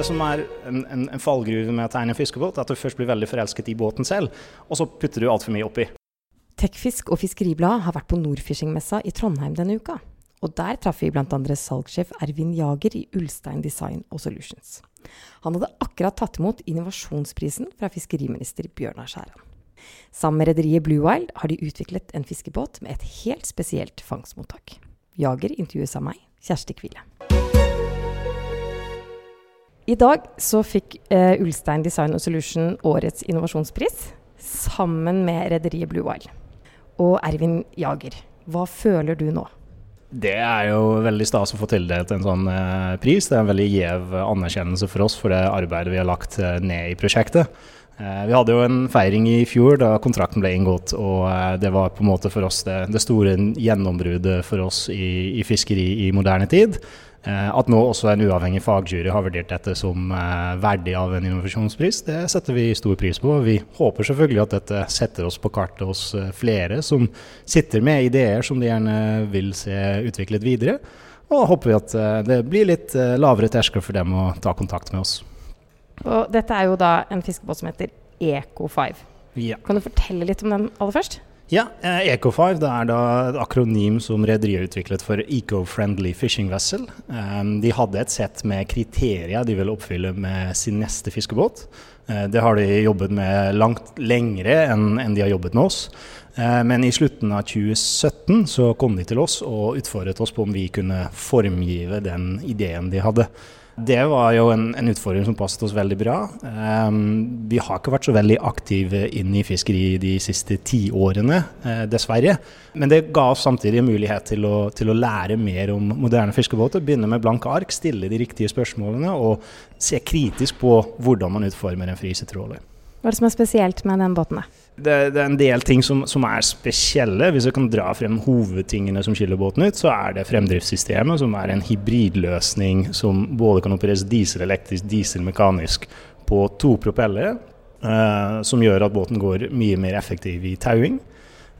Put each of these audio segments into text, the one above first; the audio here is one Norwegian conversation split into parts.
det som er en, en, fallgruve med å tegne en fiskebåt, er at du først blir veldig forelsket i båten selv, og så putter du altfor mye oppi. Tekfisk og Fiskeribladet har vært på Nordfishing-messa i Trondheim denne uka. Og der traff vi bl.a. salgssjef Ervin Jager i Ulstein Design og Solutions. Han hadde akkurat tatt imot innovasjonsprisen fra fiskeriminister Bjørnar Skjæran. Sammen med rederiet Blue Wild har de utviklet en fiskebåt med et helt spesielt fangstmottak. Jager intervjues av meg, Kjersti Kvile. I dag så fikk eh, Ulstein Design Solution årets innovasjonspris sammen med rederiet Blue Wild. Og Ervin Jager, hva føler du nå? Det er jo veldig stas å få tildelt en sånn eh, pris. Det er en veldig gjev anerkjennelse for oss for det arbeidet vi har lagt eh, ned i prosjektet. Eh, vi hadde jo en feiring i fjor da kontrakten ble inngått, og eh, det var på en måte for oss det, det store gjennombruddet for oss i, i fiskeri i moderne tid. Eh, at nå også en uavhengig fagjury har vurdert dette som eh, verdig av en innovasjonspris, det setter vi stor pris på. Vi håper selvfølgelig at dette setter oss på kartet hos eh, flere som sitter med ideer som de gjerne vil se utviklet videre. Og håper vi at det blir litt lavere terskel for dem å ta kontakt med oss. Og dette er jo da en fiskebåt som heter Eco5. Ja. Kan du fortelle litt om den aller først? Ja, eh, Eco5 det er da et akronym som rederiet utviklet for Eco-Friendly Fishing Vessel. Um, de hadde et sett med kriterier de ville oppfylle med sin neste fiskebåt. Uh, det har de jobbet med langt lengre enn, de har jobbet med oss. Men i slutten av 2017 så kom de til oss og utfordret oss på om vi kunne formgive den ideen de hadde. Det var jo en, en, utfordring som passet oss veldig bra. Um, vi har ikke vært så veldig aktive inn i fiskeri de siste ti årene, uh, dessverre. Men det ga oss samtidig mulighet til å, til å lære mer om moderne fiskebåter. Begynne med blanke ark, stille de riktige spørsmålene og se kritisk på hvordan man utformer en frysetråler. Hva er det som er spesielt med den båten? da? det, det, er en del ting som, som, er spesielle. Hvis jeg kan dra frem hovedtingene som skiller båten ut, så er det fremdriftssystemet, som er en hybridløsning som både kan opereres dieselelektrisk, dieselmekanisk på to propellere. Eh, som gjør at båten går mye mer effektiv i tauing.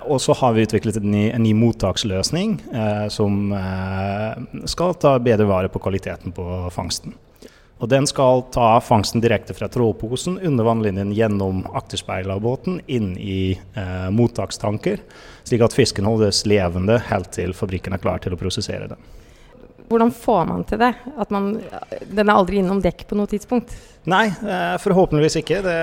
Og så har vi utviklet en ny, en ny mottaksløsning eh, som eh, skal ta bedre vare på kvaliteten på fangsten. Og den skal ta fangsten direkte fra trålposen under vannlinjen gjennom akterspeilet av båten inn i eh, mottakstanker, slik at fisken holdes levende helt til fabrikken er klar til å prosessere den. Hvordan får man til det? At man, den er aldri innom dekk på noe tidspunkt? Nei, eh, forhåpentligvis ikke. Det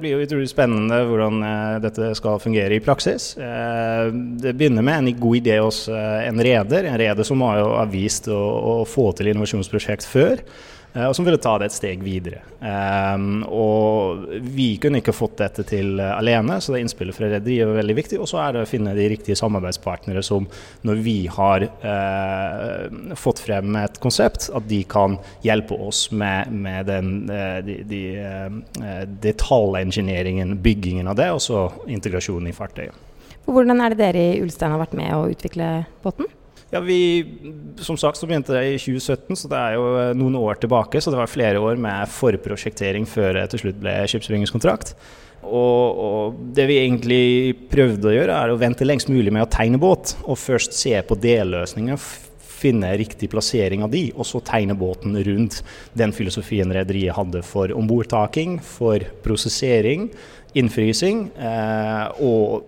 blir jo utrolig spennende hvordan eh, dette skal fungere i praksis. Eh, det begynner med en god idé hos en reder, en reder som har, vist å, å få til innovasjonsprosjekt før. Eh, og som ville ta det et steg videre. Um, og vi kunne ikke fått dette til alene, så det innspillet fra rederiet var veldig viktig. Og så er det å finne de riktige samarbeidspartnere som, når vi har uh, fått frem et konsept, at de kan hjelpe oss med, med den, de, de uh, byggingen av det, og så integrasjonen i fartøyet. Hvordan er det dere i Ulstein har vært med å utvikle båten? Ja, vi, Som sagt så begynte det i 2017, så det er jo eh, noen år tilbake. Så det var flere år med forprosjektering før det til slutt ble skipsbyggingskontrakt. Og, og, det vi egentlig prøvde å gjøre, er å vente lengst mulig med å tegne båt. Og først se på delløsninger, finne riktig plassering av de, og så tegne båten rundt den filosofien rederiet hadde for ombordtaking, for prosessering, innfrysing eh, og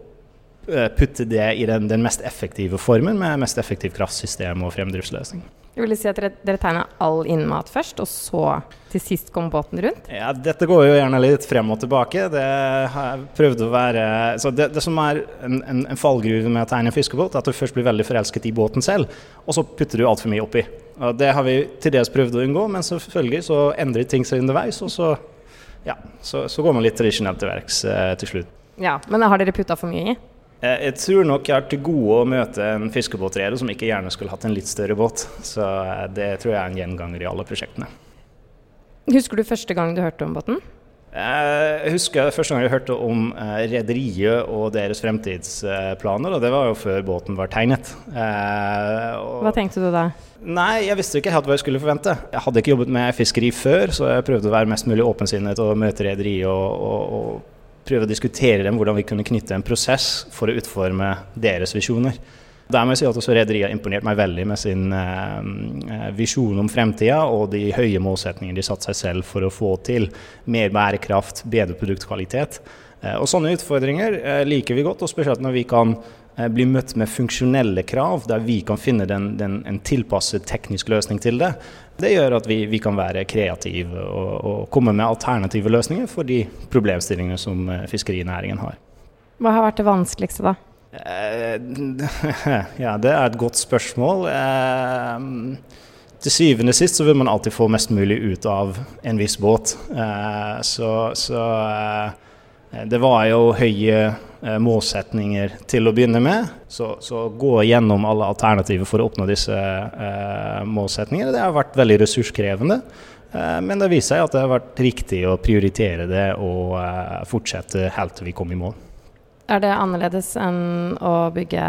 putte det i den, den, mest effektive formen, med mest effektivt kraftsystem og fremdriftsløsning. Jeg vil si at dere, dere tegner all innmat først, og så til sist kommer båten rundt? Ja, Dette går jo gjerne litt frem og tilbake. Det har jeg prøvd å være så det, det som er en, en, en, fallgruve med å tegne en fiskebåt, er at du først blir veldig forelsket i båten selv, og så putter du altfor mye oppi. Og Det har vi til dels prøvd å unngå, men selvfølgelig så endrer ting seg underveis, og så, ja, så, så går man litt tradisjonelt til verks eh, til slutt. Ja, Men har dere putta for mye i? Eh, jeg tror nok jeg har til gode å møte en fiskebåtreder som ikke gjerne skulle hatt en litt større båt. Så eh, det tror jeg er en gjenganger i alle prosjektene. Husker du første gang du hørte om båten? Eh, jeg husker første gang jeg hørte om rederiet og deres fremtidsplaner, og det var jo før båten var tegnet. Hva tenkte du da? Nei, jeg visste ikke helt hva jeg skulle forvente. Jeg hadde ikke jobbet med fiskeri før, så jeg prøvde å være mest mulig åpensinnet og møte rederiet og, og, og prøve å diskutere dem hvordan vi kunne knytte en prosess for å utforme deres visjoner. Der må jeg si at også Rederiet har imponert meg veldig med sin eh, visjon om fremtida og de høye målsetningene de satte seg selv for å få til mer bærekraft, bedre produktkvalitet. Eh, og Sånne utfordringer eh, liker vi godt, og spesielt når vi kan eh, bli møtt med funksjonelle krav, der vi kan finne den, den, en tilpasset teknisk løsning til det. Det gjør at vi, vi kan være kreative og, og, komme med alternative løsninger for de problemstillingene som fiskerinæringen har. Hva har vært det vanskeligste, da? ja, det er et godt spørsmål. Til syvende og sist så vil man alltid få mest mulig ut av en viss båt. Så, så det var jo høye Eh, målsetninger til å begynne med. Så, så gå gjennom alle alternativer for å oppnå disse eh, målsetningene. Det har vært veldig ressurskrevende. Eh, men det viser seg at det har vært riktig å prioritere det og eh, fortsette helt til vi kom i mål. Er det annerledes enn å bygge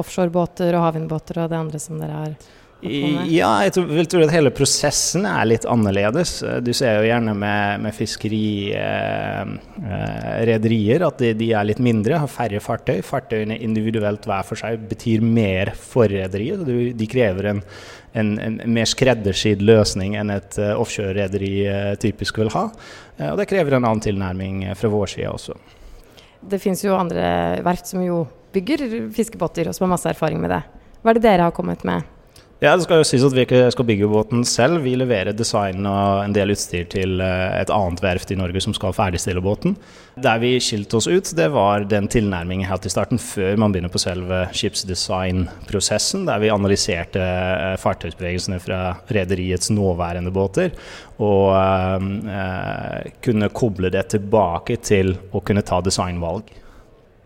offshorebåter og havvindbåter og det andre som dere har? Ja, jeg tror, tro at hele prosessen er litt annerledes. Du ser jo gjerne med, med fiskerirederier eh, eh at de, de, er litt mindre, har færre fartøy. Fartøyene individuelt hver for seg betyr mer for rederiet. De krever en, en, en, mer skreddersydd løsning enn et uh, offshorerederi typisk vil ha. Og det krever en annen tilnærming fra vår side også. Det finnes jo andre verft som jo bygger fiskebåter, og som har masse erfaring med det. Hva er det dere har kommet med? Ja, Det skal jo sies at vi ikke skal bygge båten selv. Vi leverer design og en del utstyr til eh, et annet verft i Norge som skal ferdigstille båten. Der vi skilte oss ut, det var den tilnærmingen helt i starten, før man begynner på selve skipsdesignprosessen, der vi analyserte eh, fartøysbevegelsene fra rederiets nåværende båter. Og øh, kunne koble det tilbake til å kunne ta designvalg.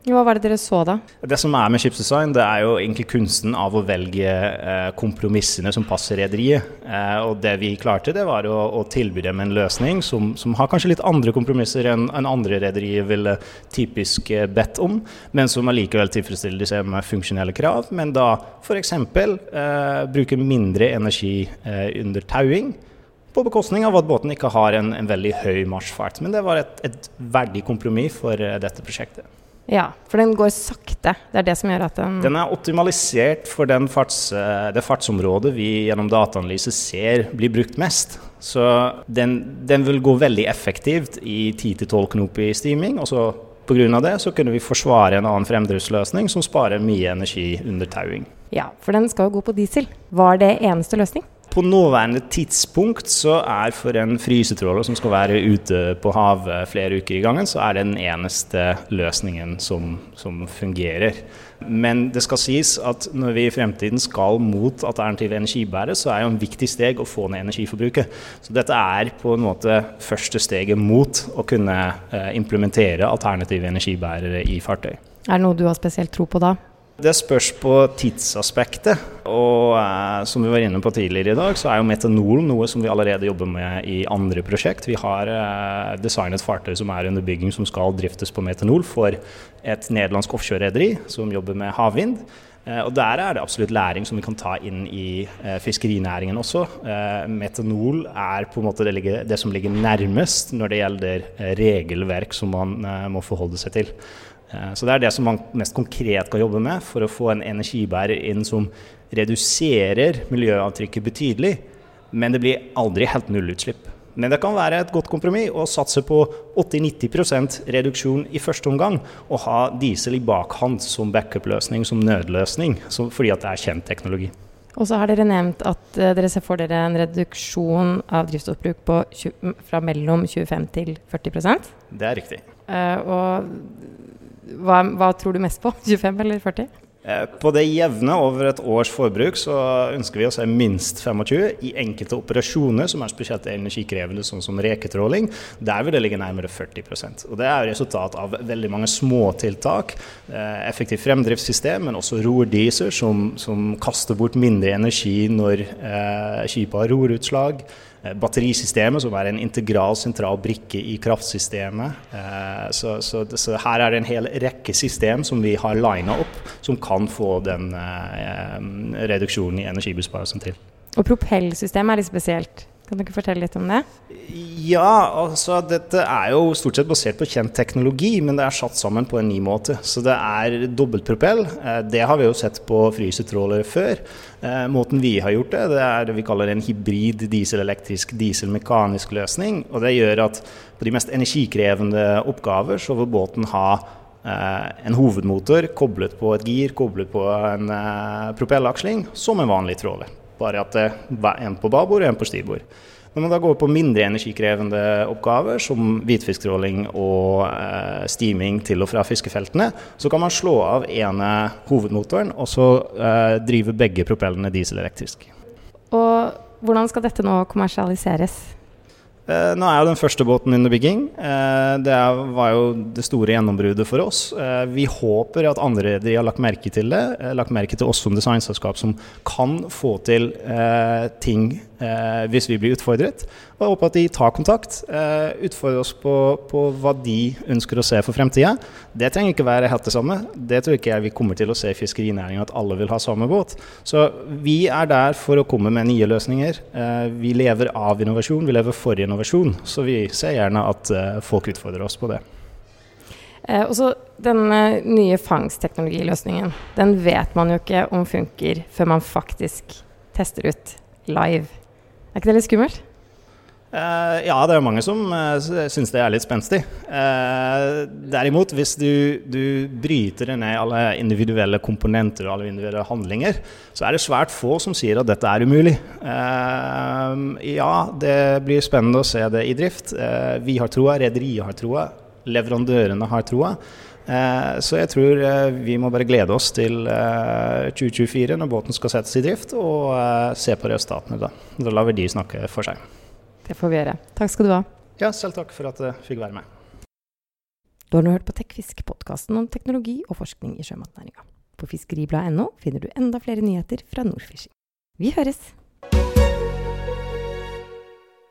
Hva var det dere så da? Det som er med skipsdesign, det er jo egentlig kunsten av å velge eh, kompromissene som passer rederiet. Eh, og det vi klarte, det var å, tilby dem en løsning som, som, har kanskje litt andre kompromisser enn en andre rederier ville typisk eh, bedt om, men som allikevel tilfredsstiller disse med funksjonelle krav. Men da f.eks. Eh, bruke mindre energi under tauing på bekostning av at båten ikke har en, en veldig høy marsjfart. Men det var et, et verdig kompromiss for dette prosjektet. Ja, for den går sakte. Det er det som gjør at den Den er optimalisert for farts, eh, det fartsområdet vi gjennom dataanalyse ser blir brukt mest. Så den, den vil gå veldig effektivt i 10-12 knop i steaming. og så Pga. det så kunne vi forsvare en annen fremdriftsløsning som sparer mye energi under tauing. Ja, for den skal jo gå på diesel. Var det eneste løsning? På nåværende tidspunkt så er for en frysetråler som skal være ute på havet flere uker i gangen, så er det den eneste løsningen som, som fungerer. Men det skal sies at når vi i fremtiden skal mot alternative energibærere, så er jo en viktig steg å få ned energiforbruket. Så dette er på en måte første steget mot å kunne eh, implementere alternative energibærere i fartøy. Er det noe du har spesielt tro på da? Det spørs på tidsaspektet. Og eh, som vi var inne på tidligere i dag, så er jo metanol noe som vi allerede jobber med i andre prosjekt. Vi har eh, designet fartøy som er under bygging som skal driftes på metanol for et nederlandsk offshorerederi som jobber med havvind. Eh, og Der er det absolutt læring som vi kan ta inn i eh, fiskerinæringen også. Eh, metanol er på en måte det, ligger, det, som ligger nærmest når det gjelder eh, regelverk som man må forholde seg til. Eh, så det er det som man mest konkret kan jobbe med for å få en energibærer inn som reduserer miljøavtrykket betydelig, men det blir aldri helt nullutslipp. Men det kan være et godt kompromiss å satse på 80-90% reduksjon i første omgang, og ha diesel i bakhånd som backup-løsning, som nødløsning, fordi at det er kjent teknologi. Og så har dere nevnt at uh, dere ser for dere en reduksjon av drivstoffbruk på 20, fra mellom 25 til 40% Det er riktig. Uh, og hva, hva, tror du mest på? 25 eller 40? Eh, på det jevne over et års forbruk så ønsker vi å se minst 25. I enkelte operasjoner som er spesielt energikrevende, sånn som reketråling, der vil det ligge nærmere 40% Og Det er resultat av veldig mange småtiltak. Eh, effektivt fremdriftssystem, men også rordiser som, som kaster bort mindre energi når eh, skipet har rorutslag. Eh, batterisystemet, som er en integral, sentral brikke i kraftsystemet. Eh, så, så, så, her er det en hel rekke system som vi har lina opp, som kan få den eh, reduksjonen i energibesparelsen til. Og propellsystemet er litt spesielt? Kan ikke fortelle litt om det? Ja, altså dette er jo stort sett basert på kjent teknologi, men det er satt sammen på en ny måte. Så det er dobbeltpropell. Eh, det har vi jo sett på frysetrålere før. Eh, måten vi har gjort det, det er det vi kaller en hybrid dieselelektrisk dieselmekanisk løsning. Og det gjør at på de mest energikrevende oppgaver så vil båten ha eh, en hovedmotor koblet på et gir, koblet på en propellaksling, som en vanlig tråler bare at det var en på babord og en på styrbord. Når man da går på mindre energikrevende oppgaver, som hvitfisktråling og eh, steaming til og fra fiskefeltene, så kan man slå av ene hovedmotoren og så eh, drive begge propellene dieselelektrisk. Og hvordan skal dette nå kommersialiseres? Eh, nå er jo den første båten under bygging. Eh, det var jo det store gjennombruddet for oss. Eh, vi håper at andre rederier har lagt merke til det. Lagt merke til oss som designselskap som kan få til ting eh, hvis vi blir utfordret. Og jeg håper at de tar kontakt, eh, utfordrer oss på, på, hva de ønsker å se for fremtida. Det trenger ikke være helt det samme. Det tror ikke jeg vi kommer til å se i fiskerinæringa, at alle vil ha samme båt. Så vi er der for å komme med nye løsninger. Eh, vi lever av innovasjon, vi lever for innovasjon. Så vi ser gjerne at eh, folk utfordrer oss på det. Eh, og så Den nye fangstteknologiløsningen, den vet man jo ikke om funker før man faktisk tester ut live. Er ikke det litt skummelt? Uh, ja, det er mange som uh, syns det er litt spenstig. Uh, derimot, hvis du, du bryter ned alle individuelle komponenter og alle individuelle handlinger, så er det svært få som sier at dette er umulig. Uh, ja, det blir spennende å se det i drift. vi har troa, rederiet har troa, leverandørene har troa. Eh, så jeg tror eh, vi må bare glede oss til 2024 eh, når båten skal settes i drift, og se på resultatene da. Da lar vi de snakke for seg. Det får vi gjøre. Takk skal du ha. Ja, selv takk for at jeg fikk være med. Du har nå hørt på Tekfisk, podkasten om teknologi og forskning i sjømatnæringa. På fiskeribladet.no finner du enda flere nyheter fra Nordfishing. Vi høres!